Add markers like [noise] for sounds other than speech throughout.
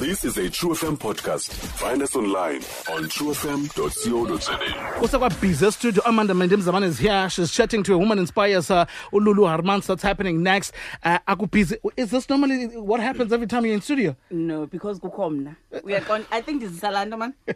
This is a True FM podcast. Find us online on truefm.co.za. Also got busy studio. Amanda Mendemzaman is here. She's chatting to a woman inspires her. Ululu Haarmans. That's happening next. Uh, aku busy. Is this normally what happens every time you're in studio? No, because kukho mna. We are going, I think this is Salando man. [laughs]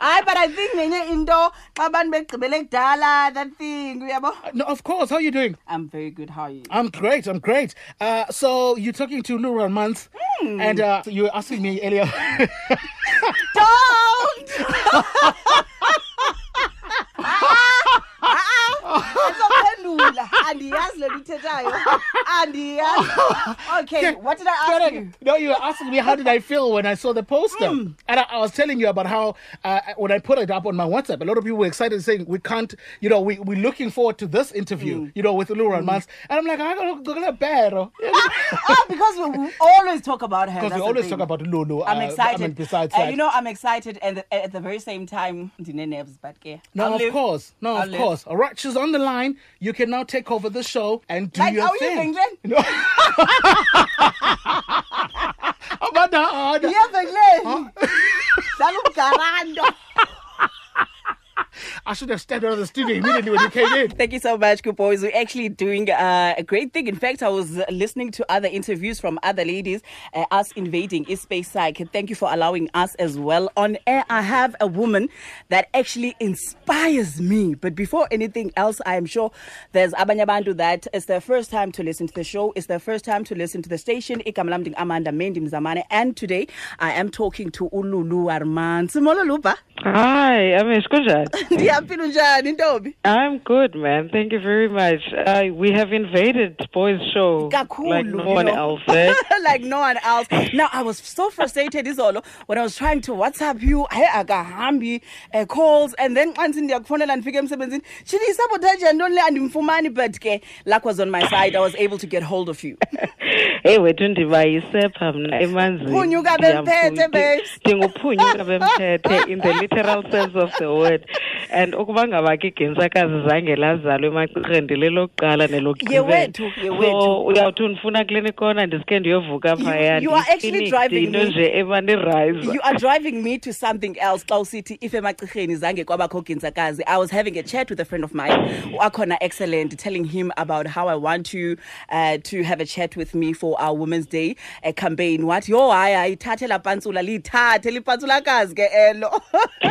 Hayi but I think nenye into xa abantu begqibele kudala that thing uyabo. No, of course. How are you doing? I'm very good. How are you? I'm great. I'm great. Uh, so you're talking to Lulu Haarmans, and uh, you were asking me earlier. [laughs] Don't. [laughs] Azophendula. Andiyazi le nto ithethayo. [laughs] Okay, what did I ask you? No, you were asking me how did I feel when I saw the poster, Hmm. and I, I was telling you about how uh, when I put it up on my WhatsApp, a lot of people were excited, saying we can't, you know, we we're looking forward to this interview, Hmm. you know, with Lulu Mans, and I'm like, I don't go bad, oh, [laughs] because we we always talk about her. because we always talk about Lulu. I'm uh, excited. I mean, besides Uh, you know, I'm excited, and at the very same time, nerves, but ke. no, I'll of live. course, no, I'll of live. course. All right, she's on the line. You can now take over the show and do Like, your how are you abadahana yeve kule dlala umgaranda I should have stepped out of the studio immediately when you came in. [laughs] Thank you so much, good boys. We're actually doing uh, a great thing. In fact, I was listening to other interviews from other ladies, uh, us invading space psych. Thank you for allowing us as well. On air, I have a woman that actually inspires me. But before anything else, I am sure there's abanye abantu that it's their first time to listen to the show. It's their first time to listen to the station. Amanda Mendi Mzamani. And today, I am talking to Ululu Arman. Simolo. Hi, Amish, kunjani? Ndiyaphila unjani ntombi? I'm good, man. Thank you very much. Uh, we have invaded Boys Show Kakhulu, like no one know. else. Eh? [laughs] like no one else. Now I was so frustrated izolo when I was trying to WhatsApp you. I akahambi uh, calls and then xa ndithi ndiyakufonela ndifike emsebenzini shini isabotage yantoni le andimfumani but ke luck was on my side. I was able to get hold of you. [laughs] hey wethu ndibayisepha mna emanzini Phunyuka bemphethe, babes. ndinguphunyuka bemphethe [laughs] in the literal sense of the word and ukuba ngaba ke igentsakazi zange lazalwe Ye wethu, ye so uyawuthi undifuna kule kona ndiske ndiyovuka phaya you are actually driving me- nje ebandirayisa You are driving me to something else. Xa usithi if emachirheni zange kwabakho gintsakazi. I was having a chat with a friend of mine, Akona Excellent, telling him about how I want you uh, to have a chat with me for our Women's Day uh, campaign. What? Yo, hayi ayithathe la pantsula lithathe lipantsulakazi ke elo. [laughs]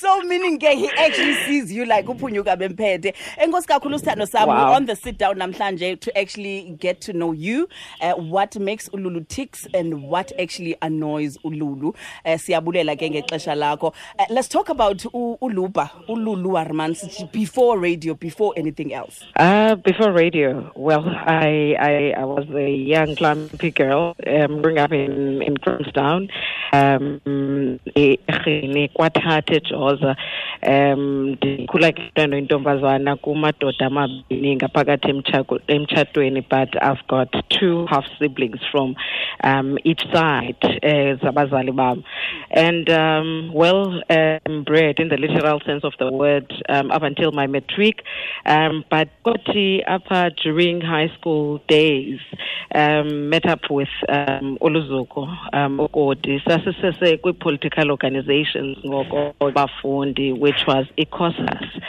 So meaning ke he actually sees you like uphunyuka bemphethe. Enkosi kakhulu sithando sami Wow. on the sit down namhlanje to actually get to know you, uh, what makes Ululu ticks and what actually annoys Ululu. Uh, siyabulela ke ngexesha lakho. Uh, let's talk about Uluba, Ululu Haarmans before radio, before anything else. Uh, before radio, well, I, I, I was a young clumpy girl, um, growing up in, in Grahamstown, um, eRhini, kwaThathe Joza, um, ndikhula ke mntwana oyintombazana kumadoda amabini ngaphakathi emtshatweni, but I've got two half siblings from um, each side, uh, zabazali bam. And, um, well, um, bred in the literal sense of the word um, up until my matric. Um, but Koti upper during high school days, um, met up with um, Oluzuko, um, Okoti, sasisese kwi-political organizations ngoko which was ICOSAS.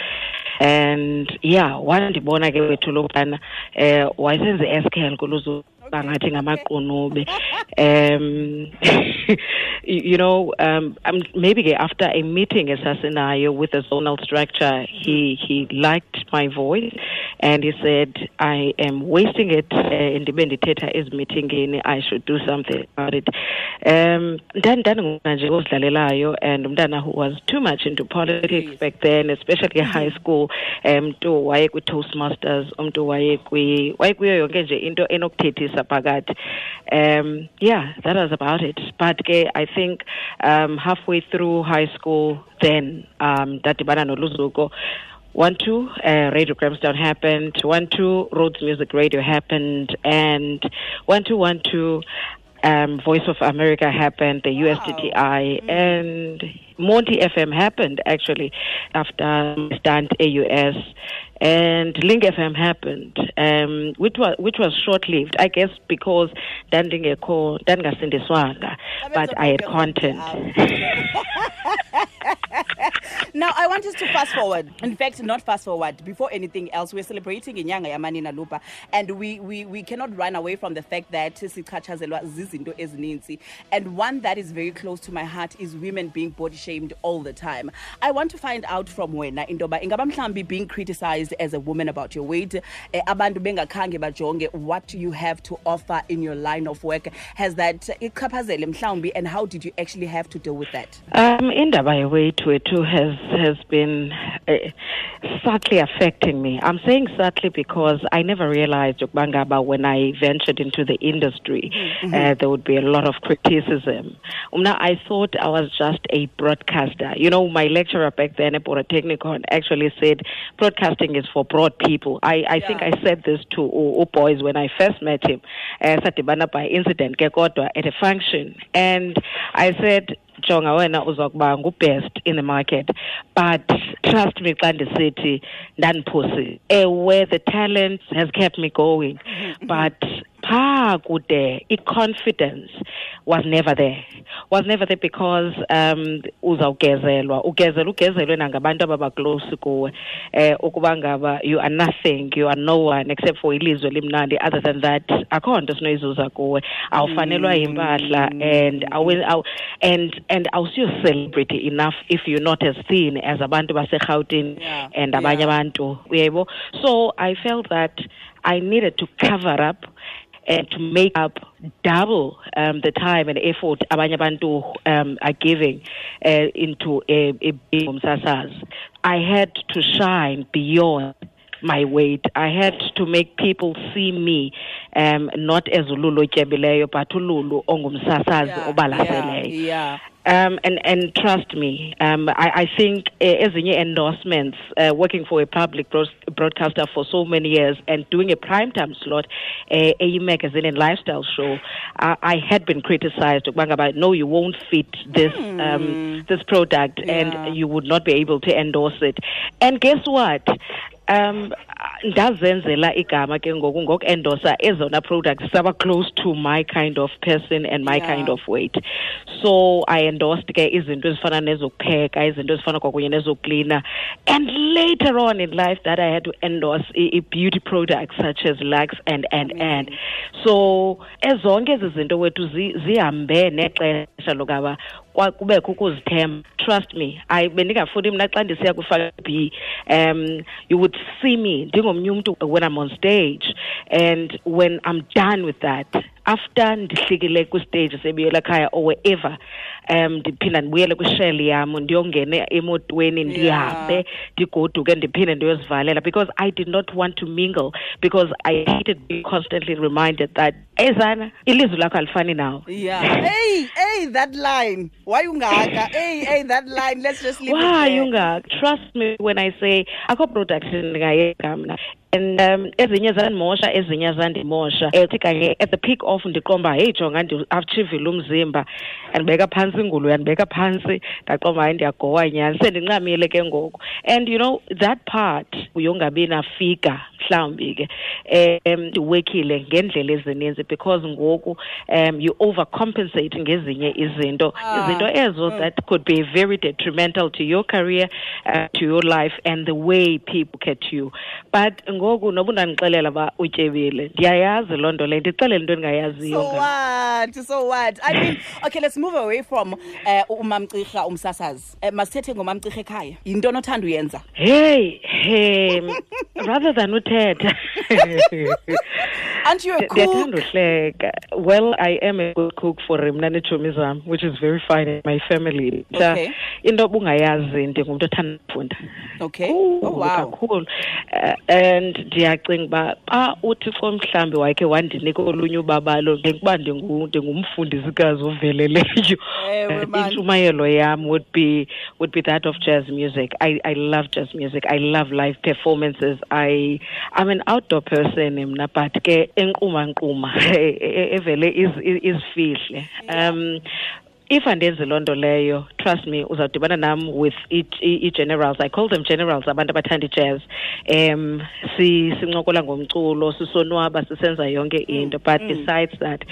And yeah, wandibona ke wethu lokubana eh wayesenze eskel kuluzu bangathi ngamaqunube [laughs] um [laughs] you you know um, um maybe ke after a meeting esasinayo with the zonal structure he he liked my voice and he said i am wasting it uh, ndibe ndithetha ezimeetingini. I should do something about it. Um ndandingumntana nje ozidlalelayo and umntana who was too much into politics back then especially high school um mntu waye kwi-toastmasters umntu waye waye kuyo yonke nje into enokuthethisa phakathi um yeah that was about it. But i think um halfway through high school then um noluzuko one two uh, radio grahamstown happened one two rhodes music radio happened and one two one two um, Voice of America happened, the USTTI, and Monty FM happened actually after stunt AUS. And Link FM happened, um, which was which was short lived, I guess, because ndandingekho ndandingasindiswanga, but I had content. Now I want us to fast forward. In fact, not fast forward. Before anything else, we're celebrating inyanga yamanina lupa, and we, we we cannot run away from the fact that sichatshazelwa zizinto ezininzi. And one that is very close to my heart is women being body shamed all the time. I want to find out from wena indoba ingaba mhlambi being criticized as a woman about your weight, eh, abantu bengakhange bajonge what you have to offer in your line of work. Has that ikuchaphazele mhlambi, and how did you actually have to deal with that? Um, indaba yeweight wethu has has been uh, subtly affecting me. I'm saying subtly because I never realized ukuba ngaba when I ventured into the industry, uh, there would be a lot of criticism. Now, I thought I was just a broadcaster. You know, my lecturer back then at Polytechnicon actually said broadcasting is for broad people. I, I think I said this to U- U boys when I first met him. Uh, by incident at a function, and I said jonga wena uzokuba ngubest in the market. But trust me xa ndisithi ndandiphosi ewe eh, the talent has kept me going. Mm-hmm. But phaa kude i-confidence was never there. Was never there because um uzawugezelwa. Ugezela ugezelwe nangabantu ababaklose kuwe eh ukuba ngaba you are nothing you are no one except for ilizwe limnandi other than that akho nto sinoyizuza kuwe. Awufanelwa yimpahla and awu- awu- and and awusiyo celebrity enough if you're not as thin as abantu baserhawutini Yeah, and abanye yeah. abantu uyaybo so i felt that i needed to cover up and to make up double um, the time and effort abanye abantu um, are giving uh, into. I had to shine beyond my weight. I had to make people see me um, not as ululu otyebileyo but ululu ongumsasazi yeah, obalaseleyo. yeah. Um, and and trust me, um, I, I think uh, ezinye endorsements, uh, working for a public broad- broadcaster for so many years and doing a primetime slot, uh, a magazine and lifestyle show, uh, I had been criticized. ukuba ngaba, No, you won't fit this um, this product, Yeah. and you would not be able to endorse it. And guess what? Um ndazenzela igama ke ngoku ngokuendosa ezona products saba close to my kind of person and my Yeah. kind of weight. So i endorsed ke izinto ezifana nezokupheka izinto ezifana kwakunye nezoklina and later on in life that i had to endorse i- i- beauty products such as lux and and and. So ezonke ezi zinto wethu zi- zihambe nexesha lokaba kwa- kubekho ukuzithemba. Trust me i bendingafuni mna xa ndisiya kwifaka b um you would see me ndingomnye umntu when i'm on stage and when i'm done with that after ndihlikile kwistage sebuyela khaya or wherever um ndiphinda ndibuyele kwishell yam ndiyongena emotweni ndihambe ndigoduke ndiphinde ndiyozivalela because i did not want to mingle because i hated being constantly reminded that ezana ilizwi lakho alifani nawe Yeah. hey, hey, that line. Why ungaka? Hey, hey, that line. Let's just leave why there. unga trust me when i say akho products ndingayeka mna and um ezinye zandimosha ezinye zandimosha. Ethi kanye at the peak of ndiqomba heyi jonga ndiachivile umzimba. Yandibeka phantsi ingulu yandibeka phantsi ndaqomba hayi ndiyagowa nyani sendincamile ke ngoku. And you know that part uyongabi nafika mhlawumbi ke um ndiwekile ngendlela ezininzi because ngoku um you overcompensate ngezinye izinto. Ah. izinto ezo that could be very detrimental to your career uh, to your life and the way people look at you. But ngoku noba undandixelela uba utyebile ndiyayazi loo nto ndixelele into endingayaziyo So what? So what? I mean, [laughs] okay, let's move away from uh, umamcirha umsasazi. Uh, masithethe ngomamcirha ekhaya. Yinto onothanda uyenza? hey hey rather than uthetha [laughs] Aren't you a cook? well i am a good cook for mna neetshomi zam which is very fine in my family Okay. into othanda ufunda Okay. Oh wow. kakhulu uh, and ndiyacinga uba xa uthixo mhlawumbi wakhe wandinika olunye ubabalo ndikuba ndingu- ndingumfundisikazi oveleleyo man. intshumayelo yam would be would be that of jazz music I, I love jazz music I love live performances I I'm an outdoor person mna but ke enkquma nkquma [laughs] e- e- evele iz- iz- izifihle um if andenzi loo nto leyo trust me uzawudibana nam with i- i- call them generals abantu abathanda ijazz. Um si sincokola ngomculo sisonwaba sisenza yonke into. But besides that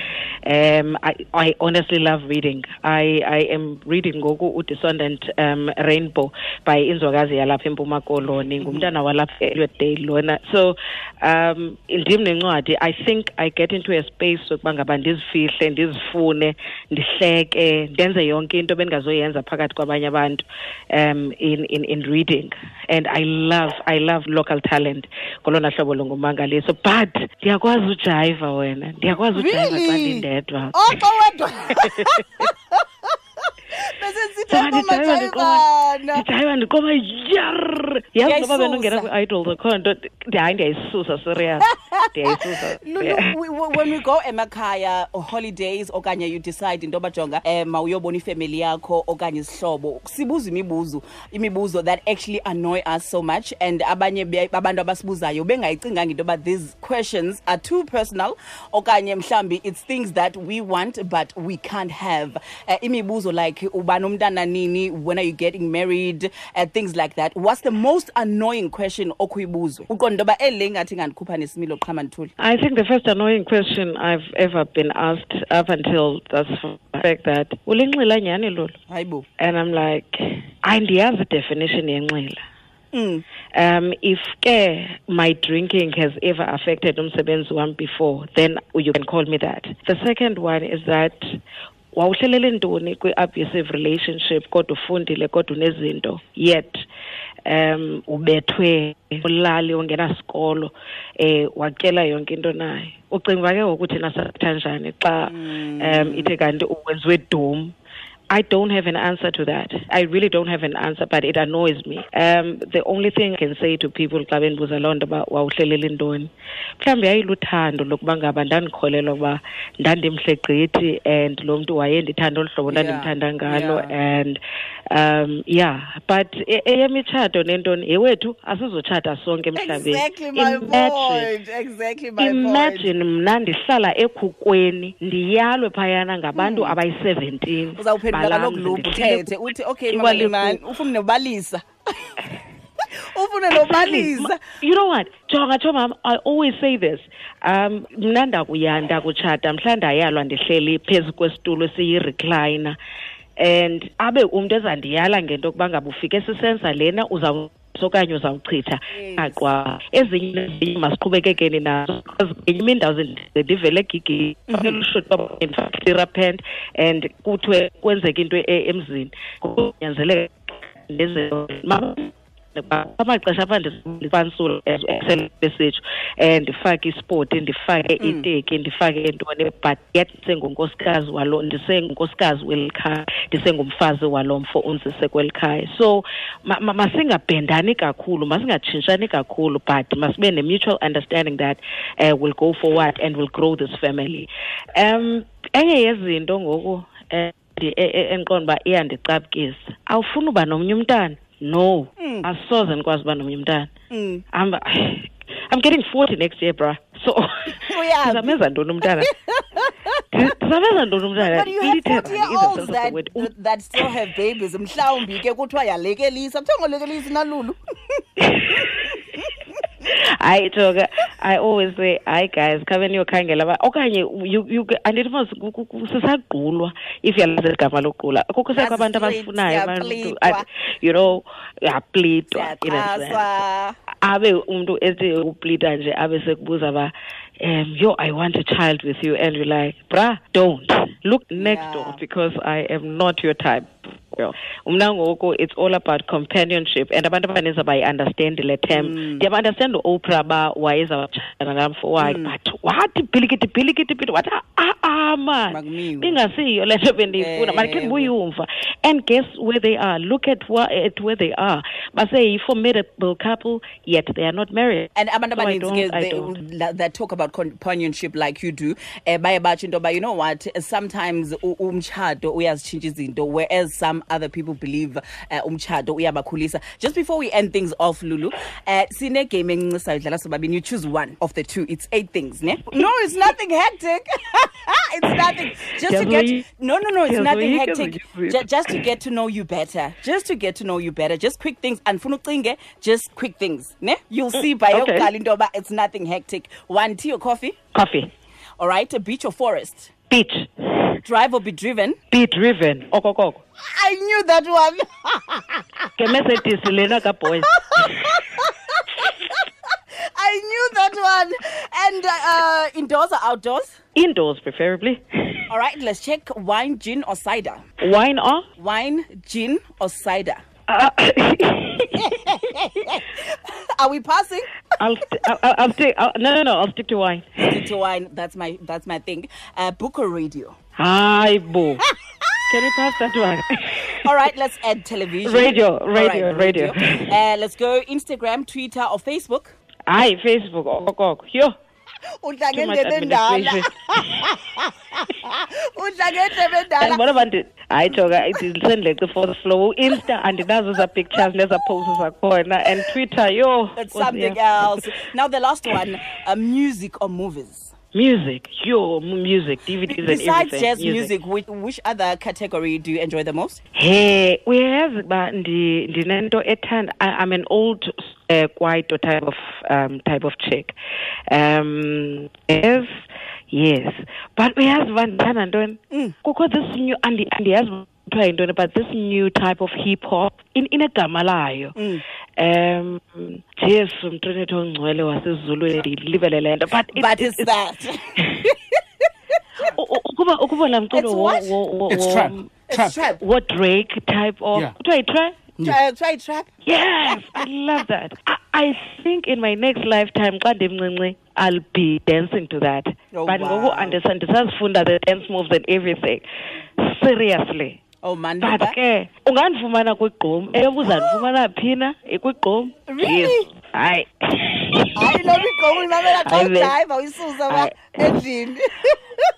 um I, i honestly love reading. I i am reading ngoku udescendant um rainbow by inzwakazi yalapha empuma koloni. Ngumntana walapha day lona. So um ndim nencwadi. I think i get into a space sokuba ngaba ndizifihle ndizifune ndihleke ndenze yonke into bendingazoyenza phakathi kwabanye abantu um in, in, in reading. And i love i love local talent. Ngolona hlobo lungumangaliso but ndiyakwazi ujayiva wena. Ndiyakwazi ujayiva xa ndindedwa. Oh, wedwa. [laughs] [laughs] Bese sithi Cha, ndijayiva ndiqoma amajayivana. ndijayiva ndiqoma yar yazi noba bendingena kwi-idol akho nto hayi ndiyayisusa serious ndiyayisusa Lulu, [laughs] Yeah. we- we- when we go emakhaya holidays okanye you decide into bajonga um mawuyobona ifamily yakho okanye isihlobo sibuza imibuzo imibuzo that actually annoy us so much and abanye abantu abasibuzayo bengayicinganga into yoba these questions are too personal okanye mhlambi it's things that we want but we can't have. Uh, imibuzo like nini when are you getting married uh, things like that. What's the most annoying question okuyibuzwa uqonda into yoba eli le nesimilo qhama I think the first annoying question I've ever been asked up until that's the fact that ulinxila nyhani lolu hayi bo. And I'm like andiyazi definition yenxila. Mm. um if ke my drinking has ever affected umsebenzi wami before then you can call me that. The second one is that wawuhlelele ntoni kwi-abusive relationship kodwa ufundile kodwa unezinto? Yet um ubethwe ulali ungenasikolo eh watyela yonke into naye. Ucinga uba ke ngoku thina sathatha njani xa um ithe kanti wenziwe dum I don't have an answer to that. I really don't have an answer, but it annoys me. Um, the only thing I can say to people xa bendibuza loo nto uba wawuhlelele ntoni mhlawumbi yayiluthando lokuba ngaba ndandikholelwa uba ndandimhle gqithi and lo mntu wayendithanda olu hlobo ndandimthanda ngalo yeah. and um yeah but eyemitshato nentoni yewethu asizotshata sonke emhlabeni Exactly my Imagine- point. Exactly my point. imagine mna ndihlala ekhukweni ndiyalwe phayana ngabantu abayi-seventeen kaloku luphu uthethe uthi okay mama Imani ufune nobalisa [laughs] ufune nobalisa you know what? Jonga tsho mama i always say this. Um mna ndakuya ndakutshata mhla ndayalwa ndihleli phezu kwesitulo esiyi-recliner. And abe umntu ezandiyala ngento yokuba ngaba ufike sisenza lena uza okanye uzawuchitha aqwa ezinye nezinye masiqhubekekeni nazo. Ezinye imindawo zilivele gigilushotherapent mhm. and kuthiwe kwenzeka into e-, emzini. Kunyanzeleka nezinto amaxesha apha ndifansula besitsho um ndifake isport ndifake iteki ndifake ntoni but yet ndisengunkosikazi walo ndisengunkosikazi weli khaya ndisengumfazi walo mfo unzise kweli khaya. So ma- ma- masingabhendani kakhulu masingatshintshani kakhulu but masibe ne-mutual understanding that uh, we'll go forward and we'll grow this family. Um enye yezinto ngoku eh, e- endiqonda uba iyandicapukisa awufuni uba nomnye umntana no. Mm. asoze ndikwazi uba nomnye umntana. Mm. I'm, [sighs] I'm getting 40 next year bra so Uyazi. [laughs] ndizamenza ntoni umntana? [laughs] Ndi- ndizamenza ntoni umntana? You have Little 40 in year the sense olds of the that, word. Um, that still have babies. Mhlawumbi ke kuthiwa yalekelisa. Kuthiwa ngolekelisa nalulu [laughs] hayi joka i always say hayi guys khabe niyokhangela ba okanye andifuna sisagqulwa if yalazi ligama loqula kukho sekho abantu abafunayo you know yaplitwa. Abe umntu ethi uplita nje abe sekubuza ba um yo i want a child with you. And you're like bra don't. Look next Yeah. door because i am not your type. Umna ngoku it's all about companionship. And abantu abaninzi abayi-understand le term ndiyabaunderstand u-oprah ba wayezawatshana namfo wakhe but wathi bhilikiti bhilikiti bhiliki wathi ah ah man. Makumiwe. ingasiyo le nto bendiyifuna. But khe Ewe. ndibuyumva and guess where they are? Look at, wa- at where they are. Base-formidable couple yet they are not married. And abantu So abaninzi don't- ke I they- don't. that, that talk about companionship like you do eh baye batsho into yoba you know what sometimes umtshato uyazitshintsha izinto whereas some other people believe uh, umtshato uyabakhulisa just before we end things off lulu uh, sine-game encincisayo dlala sobabini you choose one of the two it's eight things ne no it's nothing hectic [laughs] it's nothing. Just to get no, no, no. It's nothing hectic. just to get to know you better. Just to get to know you better. Just quick things. And funuqinge, just quick things. Ne? You'll see by your [laughs] okay. kalindoba, it's nothing hectic. One tea or coffee. Coffee. All right. A beach or forest. Beach. Drive or be driven. Be driven. Okokoko. I knew that one. Ke lena ka boys. I knew that one. And uh, indoors or outdoors? Indoors preferably. All right. Let's check wine, gin, or cider. Wine or? Wine, gin, or cider. Uh, [laughs] Are we passing? I'll, st- I'll, I'll stick. I'll, no, no, no. I'll stick to wine. Stick to wine. That's my that's my thing. Uh, book or radio. Hi, boo. [laughs] Can we pass that one? All right, let's add television. Radio, All radio, radio. Uh, let's go Instagram, Twitter, or Facebook. Hi, Facebook. Okokoko. Yo. Too much administration. [laughs] Ndiyabona abantu hayi jonga ndisendleqe for the flow insta andinazo za pictures neza posts zakhona and twitter yo That's something else. Now the last one, uh, music or movies. music yo mu- music dvds and Besides everything jazz music, which, which other category do you enjoy the most? Hey, uyayazi uba ndi- ndinento ethanda I'm an old uh, kwaito type of um type of chick. Um yes, yes. But uyazi uba ndithanda ntoni? Kukho this new andi andiyazi uba kuthiwa yintoni but this new type of hip hop in inegama layo. Um Jesu mntwenethu ongcwele wasezulwini ndiyilivele le nto but it- But it- it's it's- that. [laughs] u- u- ukuba ukuba laa It's mculo wo- what? wo- wo- It's wo- trap. Trap. What Drake type of Yeah. kuthiwa yi-trap? Try, try trap. Yes, I love that. I, I think in my next lifetime, xa ndimncinci, I'll be dancing to that. Oh, but wow. ngoku understand ndisazifunda the dance moves and everything. Seriously. Oh man. But ke ungandifumana kwigqom eyoba uzandifumana [gasps] phi na ikwigqom eh, Really? Yes. hayi hayi noma igqomu imamela xa Hayi be. ujayiva uyisusa ba Hayi. endlini [laughs]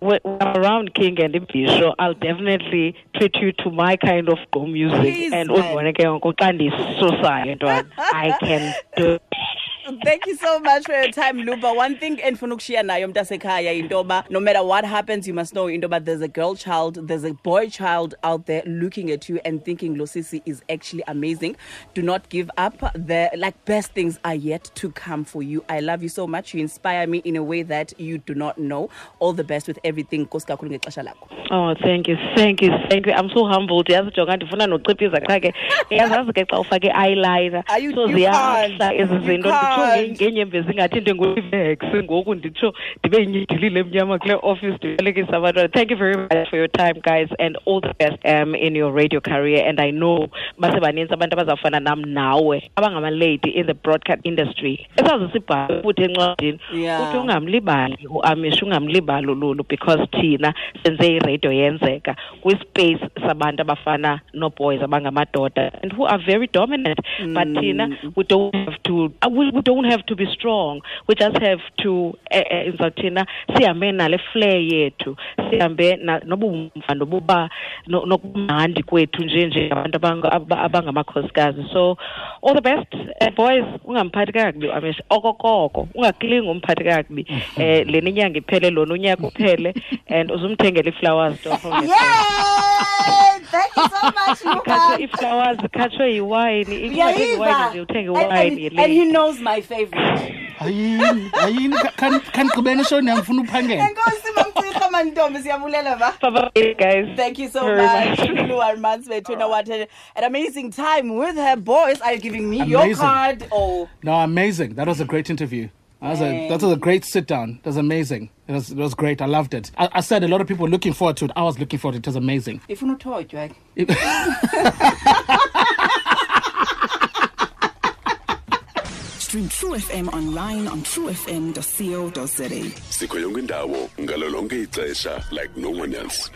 when when I'm around King and Bisho, I'll definitely treat you to my kind of go music. Please, and man. uzibone ke ngoku xa ndisusayo ntwana I can do Thank you so much for your time, Luba. One thing endifuna ukushiya nayo mntasekhaya intoba no matter what happens, you must know intoba there's a girl child, there's a boy child out there looking at you and thinking Losisi is actually amazing. Do not give up. The like best things are yet to come for you. I love you so much. You inspire me in a way that you do not know. All the best with everything. Nkosi kakhulu ngexesha lakho. Oh, thank you, thank you, thank you. I'm so humbled. Yazi jonga ndifuna nociphiza qha ke. [laughs] Yazazi ke xa ufake eyeliner. Are you- so you can't. ezi zinto nditsho can't. nge- ngeenyembezi ngoku nditsho ndibe yinyidilile emnyama kule office ndibalekisa abantwana. Thank you very much for your time guys and all the best um in your radio career and I know basebanintsi abantu abazawufana nam nawe abangamalady in the broadcast industry. Esazi sibhale futhi encwadini uthi ungamlibali uamish ungamlibali ululu because thina senze iradio yenzeka kwispace sabantu abafana abangamadoda and who are very dominant but thina we don't have to uh, we, we don't have to be strong. We just have to eh, eh, ndizawuthina sihambe nale flair yethu. Sihambe nobuba no- nokumnandi kwethu nje nje abantu abanga- aba- abangamakhosikazi so all the best uh, boys. Ungamphathi kakubi amish okokoko. Ungaklingi umphathi kakubi. [laughs] Eh lena inyanga iphele lona unyaka uphele and uzumthengela ii-flowers! Thank you so much, ikhatshwe Luba. ii-flowers ikhatshwe yiwayini ingathengi iwayini nje uthenge And, iwayini and, and he yelady knows my favorite. Hayini, hayini khanigqibeni shoni yangifuna uphangela. [laughs] Enkosi mamcirha mantombi siyabulela ba. bye guys Thank you so Very much. much. Lulu Armanswe, you know what? An amazing time with her boys. Are you giving me your card? Oh, No, amazing. That was a great interview. That was a, that was a great sit down. It was amazing. It was, it was great. I loved it. I, I said a lot of people were looking forward to it. I was looking forward to it. It was amazing. if you're not talk, right? [laughs] Stream True FM online on truefm.co.za. sikho yonke indawo ngalo lonke ixesha like no one else